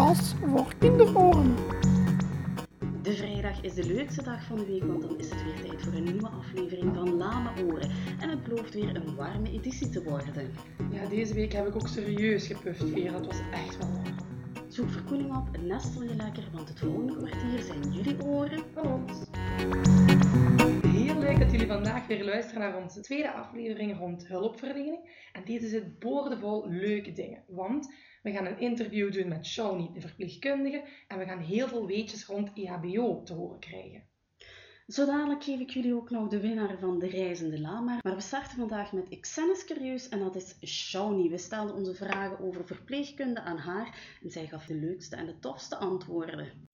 podcast voor kinderoren. De vrijdag is de leukste dag van de week, want dan is het weer tijd voor een nieuwe aflevering van Lame Oren. En het belooft weer een warme editie te worden. Ja, deze week heb ik ook serieus gepufft, Vera. Het was echt wel warm. Zoek verkoeling op, nestel je lekker, want het volgende kwartier zijn jullie oren Van ons. Heel leuk dat jullie vandaag weer luisteren naar onze tweede aflevering rond hulpverlening. En deze zit boordevol leuke dingen. Want we gaan een interview doen met Shawnee, de verpleegkundige. En we gaan heel veel weetjes rond EHBO te horen krijgen. Zo dadelijk geef ik jullie ook nog de winnaar van de reizende lama. Maar we starten vandaag met Xenis Curieus en dat is Shawnee. We stelden onze vragen over verpleegkunde aan haar en zij gaf de leukste en de tofste antwoorden.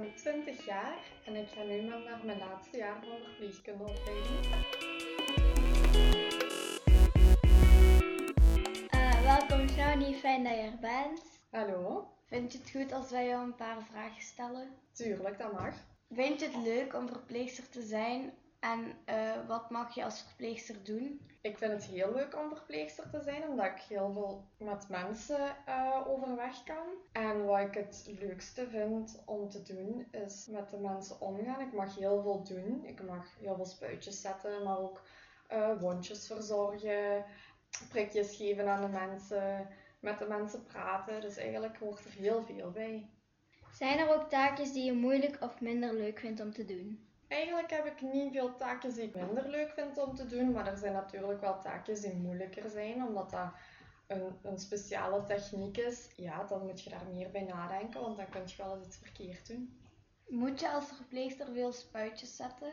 Ben 20 jaar en ik ga nu maar naar mijn laatste jaar van verpleegkundeopleiding. Eh, welkom Shawnee, fijn dat je er bent. Hallo, Vind je het goed als wij jou een paar vragen stellen? tuurlijk, dat mag. Vind je het leuk om verpleegster te zijn en eh, wat mag je als verpleegster doen? Ik vind het heel leuk om verpleegster te zijn, omdat ik heel veel met mensen eh, overweg kan. En wat ik het leukste vind om te doen, is met de mensen omgaan. Ik mag heel veel doen. Ik mag heel veel spuitjes zetten, maar ook eh, wondjes verzorgen, prikjes geven aan de mensen, met de mensen praten. Dus eigenlijk hoort er heel veel bij. Zijn er ook taakjes die je moeilijk of minder leuk vindt om te doen? Eigenlijk heb ik niet veel taakjes die ik minder leuk vind om te doen, maar er zijn natuurlijk wel taakjes die moeilijker zijn, omdat dat een, een speciale techniek is. Ja, dan moet je daar meer bij nadenken, want dan kun je wel eens iets verkeerd doen. Moet je als verpleegster veel spuitjes zetten?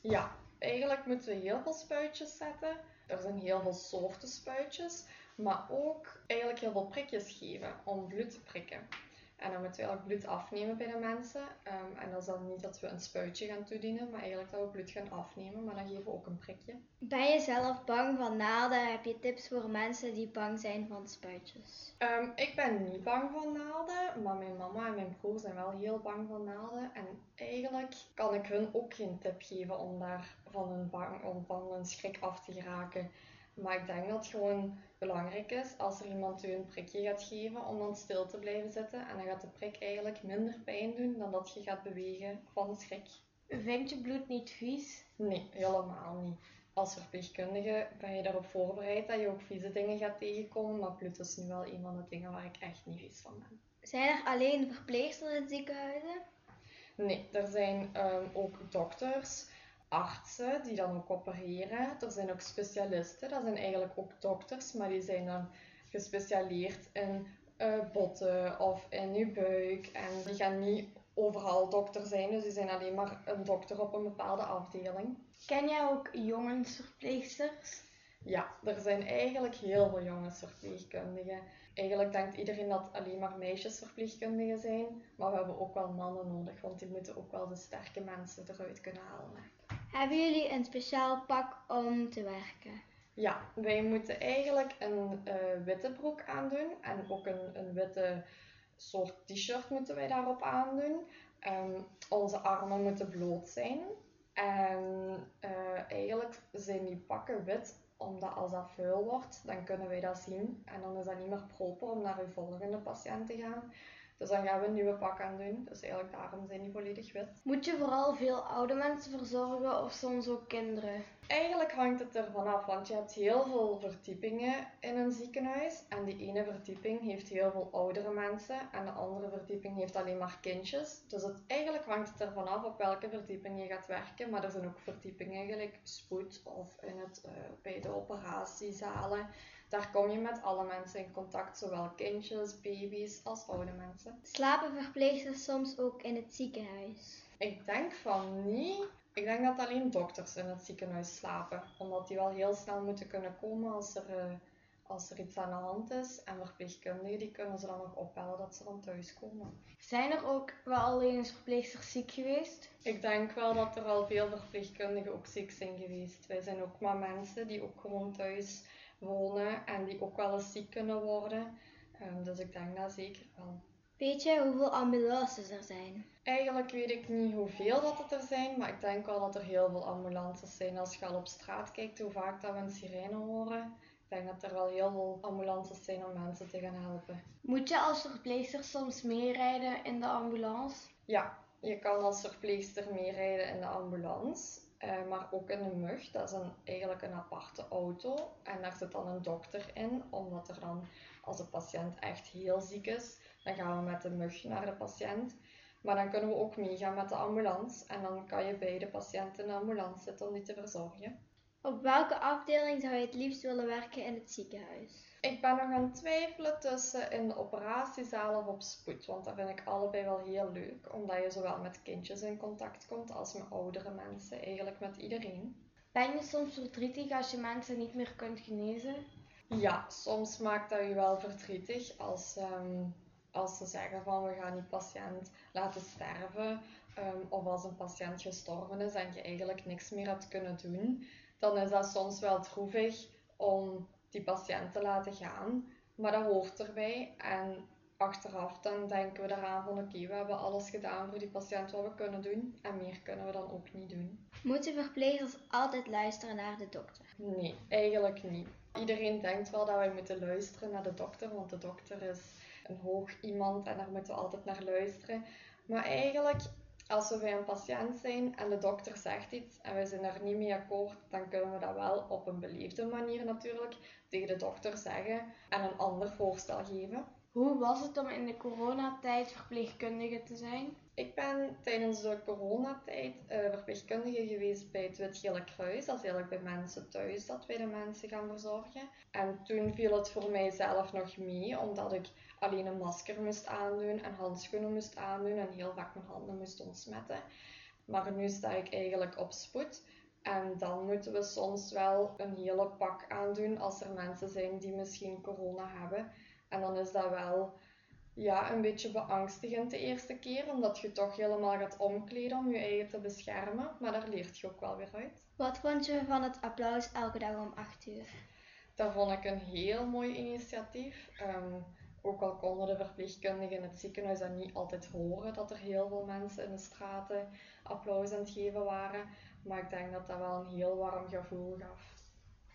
Ja, eigenlijk moeten we heel veel spuitjes zetten. Er zijn heel veel soorten spuitjes, maar ook eigenlijk heel veel prikjes geven om bloed te prikken. En dan moeten we eigenlijk bloed afnemen bij de mensen. Ehm, en dat is dan niet dat we een spuitje gaan toedienen, maar eigenlijk dat we bloed gaan afnemen, maar dan geven we ook een prikje. Ben je zelf bang van naalden? Heb je tips voor mensen die bang zijn van spuitjes? Ehm, ik ben niet bang van naalden, maar mijn mama en mijn broer zijn wel heel bang van naalden. En eigenlijk kan ik hun ook geen tip geven om daar van hun, bang, om van hun schrik af te geraken. Maar ik denk dat het gewoon belangrijk is als er iemand u een prikje gaat geven om dan stil te blijven zitten. En dan gaat de prik eigenlijk minder pijn doen dan dat je gaat bewegen van schrik. Vind je bloed niet vies? Nee, helemaal niet. Als verpleegkundige ben je daarop voorbereid dat je ook vieze dingen gaat tegenkomen, maar bloed is nu wel een van de dingen waar ik echt niet vies van ben. Zijn er alleen verpleegsters in ziekenhuizen? Nee, er zijn ehm, ook dokters, artsen die dan ook opereren. Er zijn ook specialisten, dat zijn eigenlijk ook dokters, maar die zijn dan gespecialiseerd in eh, botten of in je buik. En die gaan niet overal dokter zijn, dus die zijn alleen maar een dokter op een bepaalde afdeling. Ken jij ook jongensverpleegsters? Ja, er zijn eigenlijk heel veel jongensverpleegkundigen. Eigenlijk denkt iedereen dat alleen maar meisjesverpleegkundigen zijn, maar we hebben ook wel mannen nodig, want die moeten ook wel de sterke mensen eruit kunnen halen. Hebben jullie een speciaal pak om te werken? Ja, wij moeten eigenlijk een eh, witte broek aandoen en ook een, een witte soort t-shirt moeten wij daarop aandoen. Ehm, onze armen moeten bloot zijn. En eh, eigenlijk zijn die pakken wit, omdat als dat vuil wordt, dan kunnen wij dat zien. En dan is dat niet meer proper om naar uw volgende patiënt te gaan. Dus dan gaan we een nieuwe pak aan doen. Dus eigenlijk daarom zijn die volledig wit. Moet je vooral veel oude mensen verzorgen of soms ook kinderen? Eigenlijk hangt het ervan af, want je hebt heel veel verdiepingen in een ziekenhuis. En die ene verdieping heeft heel veel oudere mensen en de andere verdieping heeft alleen maar kindjes. Dus het, eigenlijk hangt het ervan af op welke verdieping je gaat werken. Maar er zijn ook verdiepingen, gelijk spoed of in het, eh, bij de operatiezalen. Daar kom je met alle mensen in contact, zowel kindjes, baby's als oude mensen. Slapen verpleegsters soms ook in het ziekenhuis? Ik denk van niet. Ik denk dat alleen dokters in het ziekenhuis slapen, omdat die wel heel snel moeten kunnen komen als er, eh, als er iets aan de hand is. En verpleegkundigen die kunnen ze dan nog opbellen dat ze dan thuiskomen. Zijn er ook wel eens verpleegsters ziek geweest? Ik denk wel dat er al veel verpleegkundigen ook ziek zijn geweest. Wij zijn ook maar mensen die ook gewoon thuis wonen en die ook wel eens ziek kunnen worden. Ehm, dus ik denk dat zeker wel. Weet je hoeveel ambulances er zijn? Eigenlijk weet ik niet hoeveel dat het er zijn, maar ik denk wel dat er heel veel ambulances zijn. Als je al op straat kijkt hoe vaak dat we een sirene horen, ik denk dat er wel heel veel ambulances zijn om mensen te gaan helpen. Moet je als verpleegster soms meerijden in de ambulance? Ja, je kan als verpleegster meerijden in de ambulance, eh, maar ook in de mug. Dat is een, eigenlijk een aparte auto en daar zit dan een dokter in, omdat er dan, als de patiënt echt heel ziek is, dan gaan we met de mug naar de patiënt. Maar dan kunnen we ook meegaan met de ambulance en dan kan je bij de patiënt in de ambulance zitten om die te verzorgen. Op welke afdeling zou je het liefst willen werken in het ziekenhuis? Ik ben nog aan het twijfelen tussen in de operatiezaal of op spoed, want dat vind ik allebei wel heel leuk, omdat je zowel met kindjes in contact komt als met oudere mensen, eigenlijk met iedereen. Ben je soms verdrietig als je mensen niet meer kunt genezen? Ja, soms maakt dat je wel verdrietig als, ehm, als ze zeggen van we gaan die patiënt laten sterven, ehm, of als een patiënt gestorven is en je eigenlijk niks meer hebt kunnen doen, dan is dat soms wel droevig om die patiënt te laten gaan. Maar dat hoort erbij. En achteraf dan denken we eraan van oké, we hebben alles gedaan voor die patiënt wat we kunnen doen. En meer kunnen we dan ook niet doen. Moeten verplegers altijd luisteren naar de dokter? Nee, eigenlijk niet. Iedereen denkt wel dat wij moeten luisteren naar de dokter, want de dokter is een hoog iemand en daar moeten we altijd naar luisteren. Maar eigenlijk als we bij een patiënt zijn en de dokter zegt iets en we zijn daar niet mee akkoord, dan kunnen we dat wel op een beleefde manier natuurlijk tegen de dokter zeggen en een ander voorstel geven. Hoe was het om in de coronatijd verpleegkundige te zijn? Ik ben tijdens de coronatijd uh, verpleegkundige geweest bij het Wit-Gele Kruis. Dat is eigenlijk bij mensen thuis dat wij de mensen gaan verzorgen. En toen viel het voor mij zelf nog mee, omdat ik alleen een masker moest aandoen en handschoenen moest aandoen en heel vaak mijn handen moest ontsmetten. Maar nu sta ik eigenlijk op spoed. En dan moeten we soms wel een hele pak aandoen als er mensen zijn die misschien corona hebben. En dan is dat wel ja, een beetje beangstigend de eerste keer, omdat je toch helemaal gaat omkleden om je eigen te beschermen. Maar daar leert je ook wel weer uit. Wat vond je van het applaus elke dag om 8 uur? Dat vond ik een heel mooi initiatief. Ehm, ook al konden de verpleegkundigen in het ziekenhuis dat niet altijd horen, dat er heel veel mensen in de straten applaus aan het geven waren. Maar ik denk dat dat wel een heel warm gevoel gaf.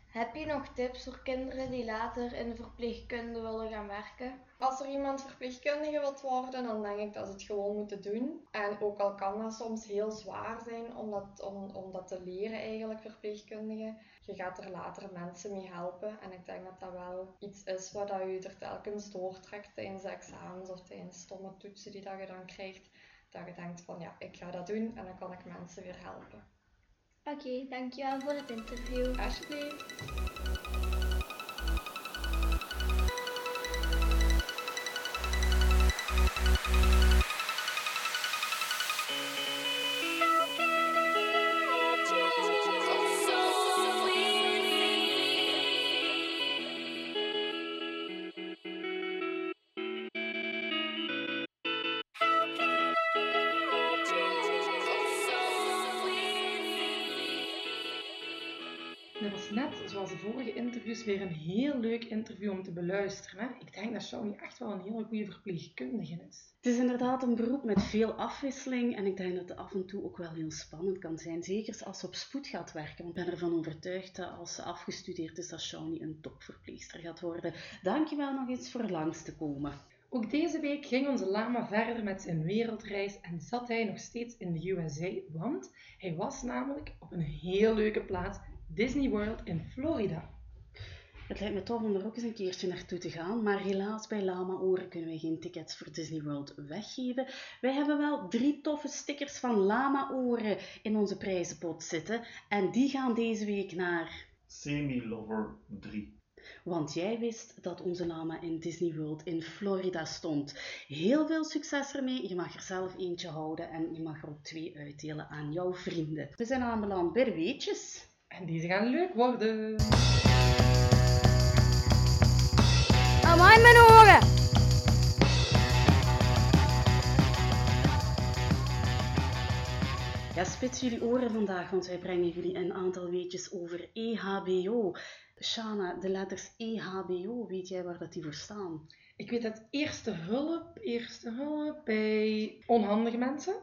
Heb je nog tips voor kinderen die later in de verpleegkunde willen gaan werken? Als er iemand verpleegkundige wilt worden, dan denk ik dat ze het gewoon moeten doen. En ook al kan dat soms heel zwaar zijn om dat, om, om dat te leren eigenlijk, verpleegkundige, je gaat er later mensen mee helpen. En ik denk dat dat wel iets is wat je er telkens doortrekt tijdens de examens of tijdens stomme toetsen die dat je dan krijgt. Dat je denkt van ja, ik ga dat doen en dan kan ik mensen weer helpen. Oké, dankjewel voor het interview. Alsjeblieft. Dat was net, zoals de vorige interviews, weer een heel leuk interview om te beluisteren. Hè? Ik denk dat Shawnee echt wel een hele goede verpleegkundige is. Het is inderdaad een beroep met veel afwisseling en ik denk dat het af en toe ook wel heel spannend kan zijn. Zeker als ze op spoed gaat werken. Want ik ben ervan overtuigd dat als ze afgestudeerd is, dat Shawnee een topverpleegster gaat worden. Dankjewel nog eens voor langs te komen. Ook deze week ging onze lama verder met zijn wereldreis en zat hij nog steeds in de USA, want hij was namelijk op een heel leuke plaats, Disney World in Florida. Het lijkt me tof om er ook eens een keertje naartoe te gaan, maar helaas bij Lama Oren kunnen wij geen tickets voor Disney World weggeven. Wij hebben wel drie toffe stickers van Lama Oren in onze prijzenpot zitten en die gaan deze week naar... Semi-Lover 3. Want jij wist dat onze lama in Disney World in Florida stond. Heel veel succes ermee. Je mag er zelf eentje houden en je mag er ook twee uitdelen aan jouw vrienden. We zijn aanbeland bij de weetjes. En deze gaan leuk worden. Amai mijn oren! Ja, spits jullie oren vandaag, want wij brengen jullie een aantal weetjes over E EHBO. Shana, de letters E EHBO, weet jij waar dat die voor staan? Ik weet dat eerste hulp, eerste hulp bij onhandige mensen.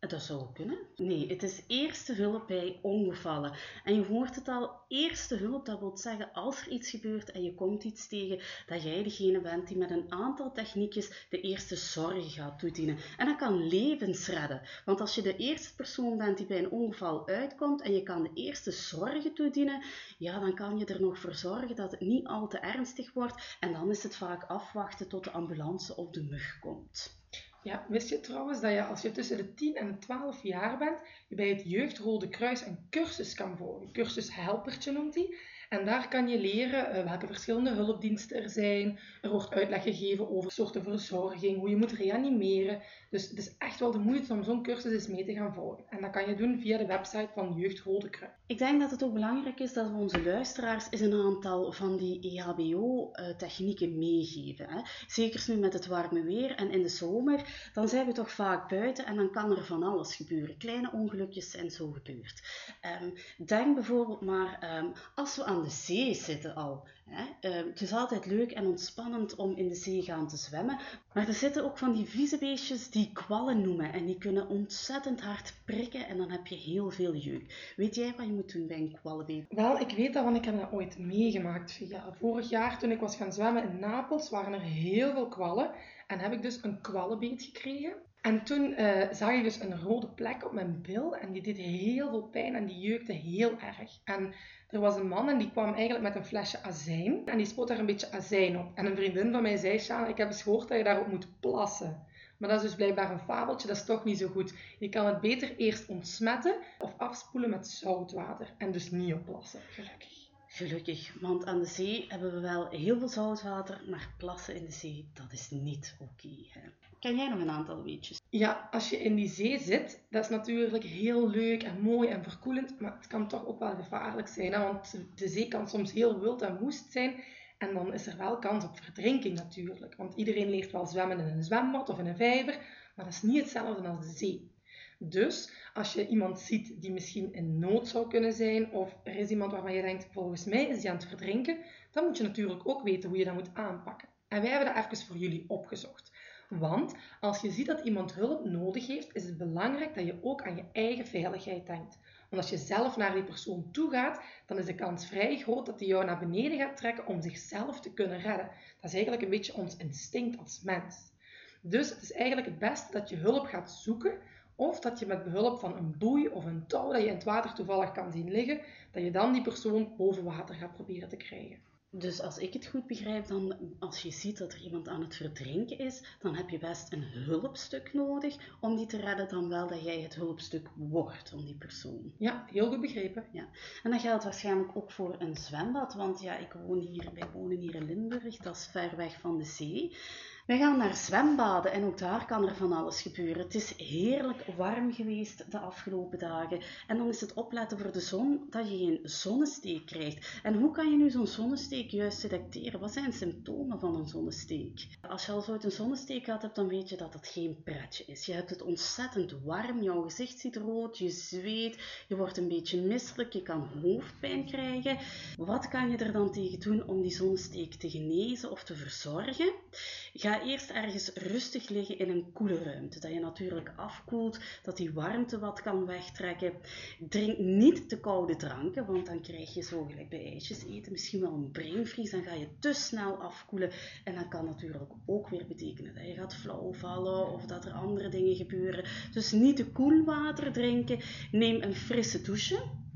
Dat zou kunnen. Nee, het is eerste hulp bij ongevallen. En je hoort het al, eerste hulp, dat wil zeggen als er iets gebeurt en je komt iets tegen, dat jij degene bent die met een aantal techniekjes de eerste zorg gaat toedienen. En dat kan levens redden. Want als je de eerste persoon bent die bij een ongeval uitkomt en je kan de eerste zorgen toedienen, ja, dan kan je er nog voor zorgen dat het niet al te ernstig wordt. En dan is het vaak afwachten tot de ambulance of de mug komt. Ja, wist je trouwens dat je als je tussen de 10 en de 12 jaar bent, je bij het Jeugdrode Kruis een cursus kan volgen. Cursus Helpertje noemt die. En daar kan je leren uh, welke verschillende hulpdiensten er zijn. Er wordt uitleg gegeven over soorten verzorging, hoe je moet reanimeren. Dus het is echt wel de moeite om zo'n cursus eens mee te gaan volgen. En dat kan je doen via de website van Jeugd Rode Kruis. Ik denk dat het ook belangrijk is dat we onze luisteraars eens een aantal van die E EHBO-technieken meegeven. Hè. Zeker nu met het warme weer en in de zomer, dan zijn we toch vaak buiten en dan kan er van alles gebeuren. Kleine ongelukjes zijn zo gebeurd. Um, denk bijvoorbeeld maar um, als we aan de zee zitten al. Hè. Uh, het is altijd leuk en ontspannend om in de zee gaan te zwemmen, maar er zitten ook van die vieze beestjes die kwallen noemen en die kunnen ontzettend hard prikken en dan heb je heel veel jeuk. Weet jij wat je moet doen bij een kwallenbeet? Wel, ik weet dat, want ik heb dat ooit meegemaakt. Ja, vorig jaar toen ik was gaan zwemmen in Napels waren er heel veel kwallen en heb ik dus een kwallenbeet gekregen. En toen uh, zag ik dus een rode plek op mijn bil en die deed heel veel pijn en die jeukte heel erg. En er was een man en die kwam eigenlijk met een flesje azijn en die spoot daar een beetje azijn op. En een vriendin van mij zei, Sjaan, ik heb eens gehoord dat je daarop moet plassen. Maar dat is dus blijkbaar een fabeltje, dat is toch niet zo goed. Je kan het beter eerst ontsmetten of afspoelen met zoutwater en dus niet op plassen, gelukkig. Gelukkig, want aan de zee hebben we wel heel veel zoutwater, maar plassen in de zee, dat is niet oké. Okay, Ken jij nog een aantal weetjes? Ja, als je in die zee zit, dat is natuurlijk heel leuk en mooi en verkoelend, maar het kan toch ook wel gevaarlijk zijn, hè? want de zee kan soms heel wild en woest zijn. En dan is er wel kans op verdrinking natuurlijk, want iedereen leert wel zwemmen in een zwembad of in een vijver, maar dat is niet hetzelfde als de zee. Dus als je iemand ziet die misschien in nood zou kunnen zijn, of er is iemand waarvan je denkt, volgens mij is die aan het verdrinken, dan moet je natuurlijk ook weten hoe je dat moet aanpakken. En wij hebben dat even voor jullie opgezocht. Want als je ziet dat iemand hulp nodig heeft, is het belangrijk dat je ook aan je eigen veiligheid denkt. Want als je zelf naar die persoon toe gaat, dan is de kans vrij groot dat hij jou naar beneden gaat trekken om zichzelf te kunnen redden. Dat is eigenlijk een beetje ons instinct als mens. Dus het is eigenlijk het beste dat je hulp gaat zoeken of dat je met behulp van een boei of een touw dat je in het water toevallig kan zien liggen, dat je dan die persoon boven water gaat proberen te krijgen. Dus als ik het goed begrijp, dan als je ziet dat er iemand aan het verdrinken is, dan heb je best een hulpstuk nodig om die te redden, dan wel dat jij het hulpstuk wordt om die persoon. Ja, heel goed begrepen. Ja. En dat geldt waarschijnlijk ook voor een zwembad, want ja, ik woon hier, wij wonen hier in Limburg, dat is ver weg van de zee. Wij gaan naar zwembaden en ook daar kan er van alles gebeuren. Het is heerlijk warm geweest de afgelopen dagen. En dan is het opletten voor de zon dat je geen zonnesteek krijgt. En hoe kan je nu zo'n zonnesteek juist detecteren? Wat zijn symptomen van een zonnesteek? Als je al zo een zonnesteek gehad hebt, dan weet je dat het geen pretje is. Je hebt het ontzettend warm, jouw gezicht ziet rood, je zweet, je wordt een beetje misselijk, je kan hoofdpijn krijgen. Wat kan je er dan tegen doen om die zonnesteek te genezen of te verzorgen? Ga eerst ergens rustig liggen in een koele ruimte, dat je natuurlijk afkoelt, dat die warmte wat kan wegtrekken. Drink niet te koude dranken, want dan krijg je zo gelijk bij ijsjes eten misschien wel een brainvries, dan ga je te snel afkoelen en dat kan natuurlijk ook weer betekenen dat je gaat flauw vallen of dat er andere dingen gebeuren. Dus niet te koel water drinken, neem een frisse douche.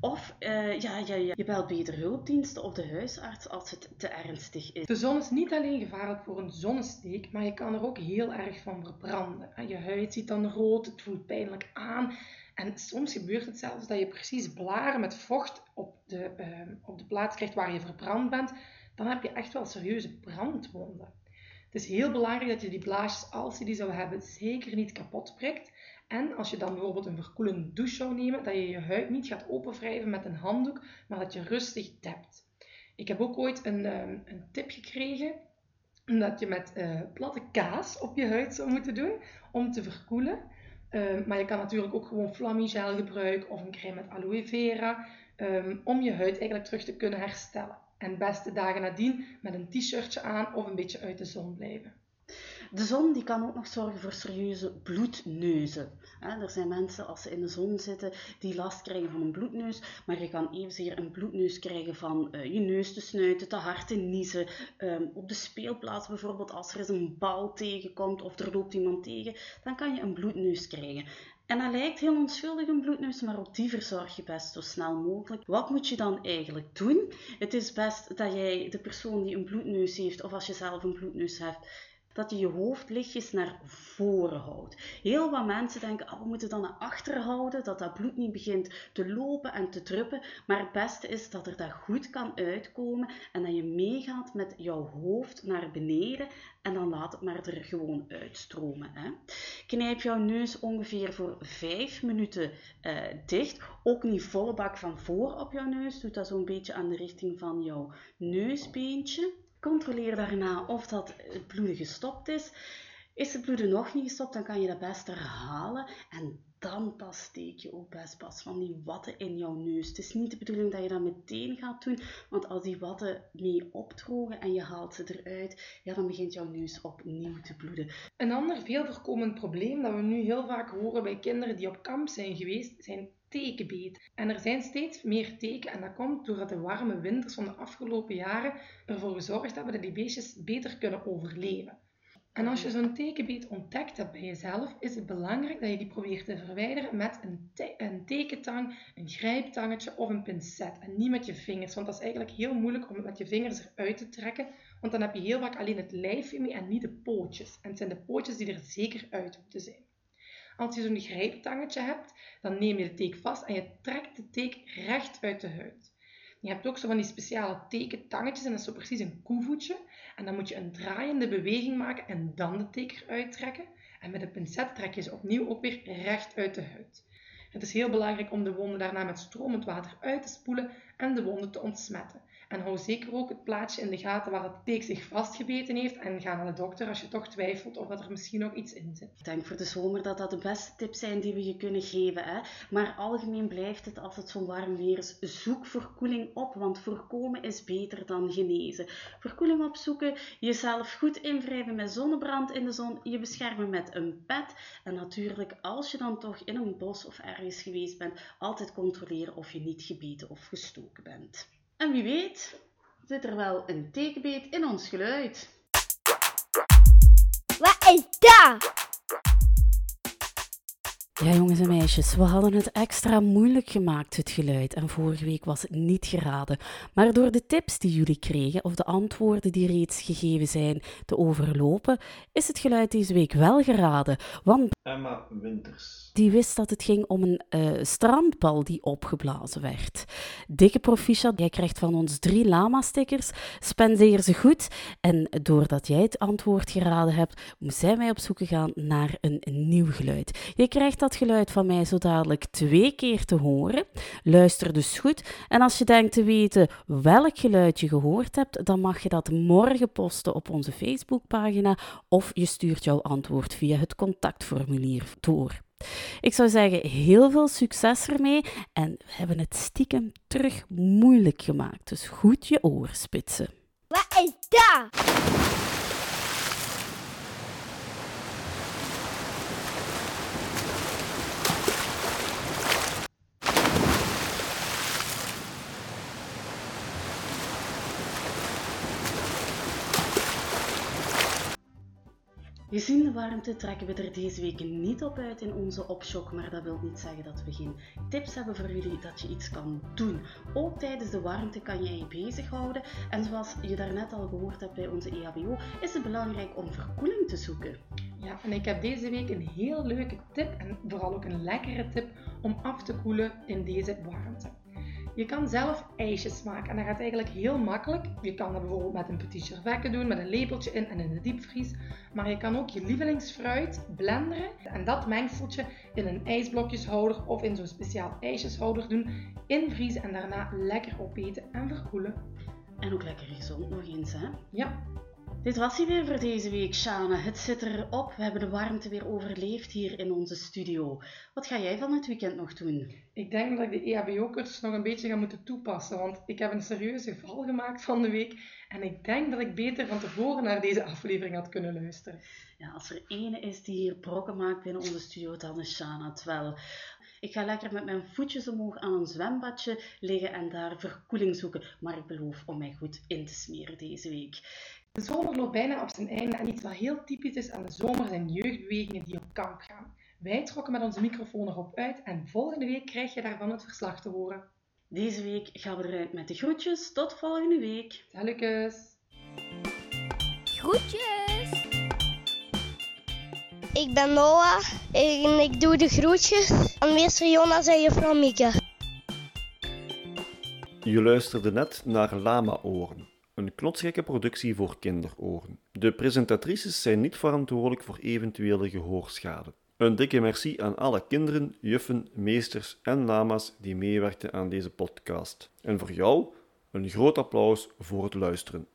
Of uh, ja, ja, je belt beter hulpdiensten of de huisarts als het te ernstig is. De zon is niet alleen gevaarlijk voor een zonnesteek, maar je kan er ook heel erg van verbranden. Je huid ziet dan rood, het voelt pijnlijk aan. En soms gebeurt het zelfs dat je precies blaren met vocht op de, uh, op de plaats krijgt waar je verbrand bent. Dan heb je echt wel serieuze brandwonden. Het is heel belangrijk dat je die blaasjes, als je die zou hebben, zeker niet kapot prikt. En als je dan bijvoorbeeld een verkoelende douche zou nemen, dat je je huid niet gaat openwrijven met een handdoek, maar dat je rustig tapt. Ik heb ook ooit een, um, een tip gekregen dat je met uh, platte kaas op je huid zou moeten doen om te verkoelen. Uh, maar je kan natuurlijk ook gewoon flammigel gebruiken of een crème met aloe vera. ehm, om je huid eigenlijk terug te kunnen herstellen. En beste dagen nadien met een t-shirtje aan of een beetje uit de zon blijven. De zon die kan ook nog zorgen voor serieuze bloedneuzen. Er zijn mensen, als ze in de zon zitten, die last krijgen van een bloedneus. Maar je kan evenzeer een bloedneus krijgen van uh, je neus te snuiten, te hard te niezen. Um, op de speelplaats bijvoorbeeld, als er eens een bal tegenkomt of er loopt iemand tegen, dan kan je een bloedneus krijgen. En dat lijkt heel onschuldig een bloedneus, maar ook die verzorg je best zo snel mogelijk. Wat moet je dan eigenlijk doen? Het is best dat jij de persoon die een bloedneus heeft, of als je zelf een bloedneus hebt, dat je je hoofd lichtjes naar voren houdt. Heel wat mensen denken, oh, we moeten dan naar achteren houden, dat dat bloed niet begint te lopen en te druppen. Maar het beste is dat er dat goed kan uitkomen en dat je meegaat met jouw hoofd naar beneden en dan laat het maar er gewoon uitstromen. Hè. Knijp jouw neus ongeveer voor 5 minuten uh, dicht. Ook niet volle bak van voor op jouw neus. Doe dat zo'n beetje aan de richting van jouw neusbeentje. Controleer daarna of dat het bloeden gestopt is. Is het bloeden nog niet gestopt, dan kan je dat best herhalen. En dan pas steek je ook best pas van die watten in jouw neus. Het is niet de bedoeling dat je dat meteen gaat doen, want als die watten mee opdrogen en je haalt ze eruit, ja, dan begint jouw neus opnieuw te bloeden. Een ander veel voorkomend probleem dat we nu heel vaak horen bij kinderen die op kamp zijn geweest, zijn tekenbeet. En er zijn steeds meer teken en dat komt doordat de warme winters van de afgelopen jaren ervoor gezorgd hebben dat die beestjes beter kunnen overleven. En als je zo'n tekenbeet ontdekt hebt bij jezelf, is het belangrijk dat je die probeert te verwijderen met een, een tekentang, een grijptangetje of een pincet. En niet met je vingers, want dat is eigenlijk heel moeilijk om het met je vingers eruit te trekken. Want dan heb je heel vaak alleen het lijfje mee en niet de pootjes. En het zijn de pootjes die er zeker uit moeten zijn. Als je zo'n grijptangetje hebt, dan neem je de teek vast en je trekt de teek recht uit de huid. Je hebt ook zo van die speciale tekentangetjes en dat is zo precies een koevoetje. En dan moet je een draaiende beweging maken en dan de teek eruit trekken. En met een pincet trek je ze opnieuw ook weer recht uit de huid. Het is heel belangrijk om de wonden daarna met stromend water uit te spoelen en de wonden te ontsmetten. En hou zeker ook het plaatje in de gaten waar het teek zich vastgebeten heeft. En ga naar de dokter als je toch twijfelt of dat er misschien nog iets in zit. Ik denk voor de zomer dat dat de beste tips zijn die we je kunnen geven. Hè? Maar algemeen blijft het als het zo warm weer is. Zoek verkoeling op, want voorkomen is beter dan genezen. Verkoeling opzoeken, jezelf goed invrijven met zonnebrand in de zon, je beschermen met een pet. En natuurlijk, als je dan toch in een bos of ergens geweest bent, altijd controleren of je niet gebeten of gestoken bent. En wie weet zit er wel een tekenbeet in ons geluid. Wat is dat? Ja, jongens en meisjes, we hadden het extra moeilijk gemaakt, het geluid. En vorige week was het niet geraden. Maar door de tips die jullie kregen, of de antwoorden die reeds gegeven zijn, te overlopen, is het geluid deze week wel geraden. Want Emma Winters. Die wist dat het ging om een uh, strandbal die opgeblazen werd. Dikke proficiat, jij krijgt van ons drie lama-stickers. Spendeer ze goed. En doordat jij het antwoord geraden hebt, zijn wij op zoek gegaan naar een, nieuw geluid. Je krijgt dat geluid van mij zo dadelijk twee keer te horen. Luister dus goed. En als je denkt te weten welk geluid je gehoord hebt, dan mag je dat morgen posten op onze Facebookpagina of je stuurt jouw antwoord via het contactformulier door. Ik zou zeggen, heel veel succes ermee en we hebben het stiekem terug moeilijk gemaakt. Dus goed je oren spitsen. Wat is dat? Gezien de warmte trekken we er deze week niet op uit in onze opshock, maar dat wil niet zeggen dat we geen tips hebben voor jullie dat je iets kan doen. Ook tijdens de warmte kan je je bezighouden en zoals je daarnet al gehoord hebt bij onze EHBO, is het belangrijk om verkoeling te zoeken. Ja, en ik heb deze week een heel leuke tip en vooral ook een lekkere tip om af te koelen in deze warmte. Je kan zelf ijsjes maken en dat gaat eigenlijk heel makkelijk. Je kan dat bijvoorbeeld met een petit doen, met een lepeltje in en in de diepvries. Maar je kan ook je lievelingsfruit blenderen en dat mengseltje in een ijsblokjeshouder of in zo'n speciaal ijsjeshouder doen, invriezen en daarna lekker opeten en verkoelen. En ook lekker gezond nog eens, hè? Ja. Dit was hij weer voor deze week, Shana. Het zit erop. We hebben de warmte weer overleefd hier in onze studio. Wat ga jij van het weekend nog doen? Ik denk dat ik de EHBO-cursus nog een beetje ga moeten toepassen, want ik heb een serieuze val gemaakt van de week en ik denk dat ik beter van tevoren naar deze aflevering had kunnen luisteren. Ja, als er ene is die hier brokken maakt binnen onze studio, dan is Shana het wel. Ik ga lekker met mijn voetjes omhoog aan een zwembadje liggen en daar verkoeling zoeken. Maar ik beloof om mij goed in te smeren deze week. De zomer loopt bijna op zijn einde en iets wat heel typisch is aan de zomer zijn jeugdbewegingen die op kamp gaan. Wij trokken met onze microfoon erop uit en volgende week krijg je daarvan het verslag te horen. Deze week gaan we eruit met de groetjes. Tot volgende week. Salutjes! Groetjes! Ik ben Noah en ik doe de groetjes aan meester Jonas en juffrouw Mieke. Je luisterde net naar Lama Oren, een knotsgekke productie voor kinderoren. De presentatrices zijn niet verantwoordelijk voor eventuele gehoorschade. Een dikke merci aan alle kinderen, juffen, meesters en lama's die meewerkten aan deze podcast. En voor jou een groot applaus voor het luisteren.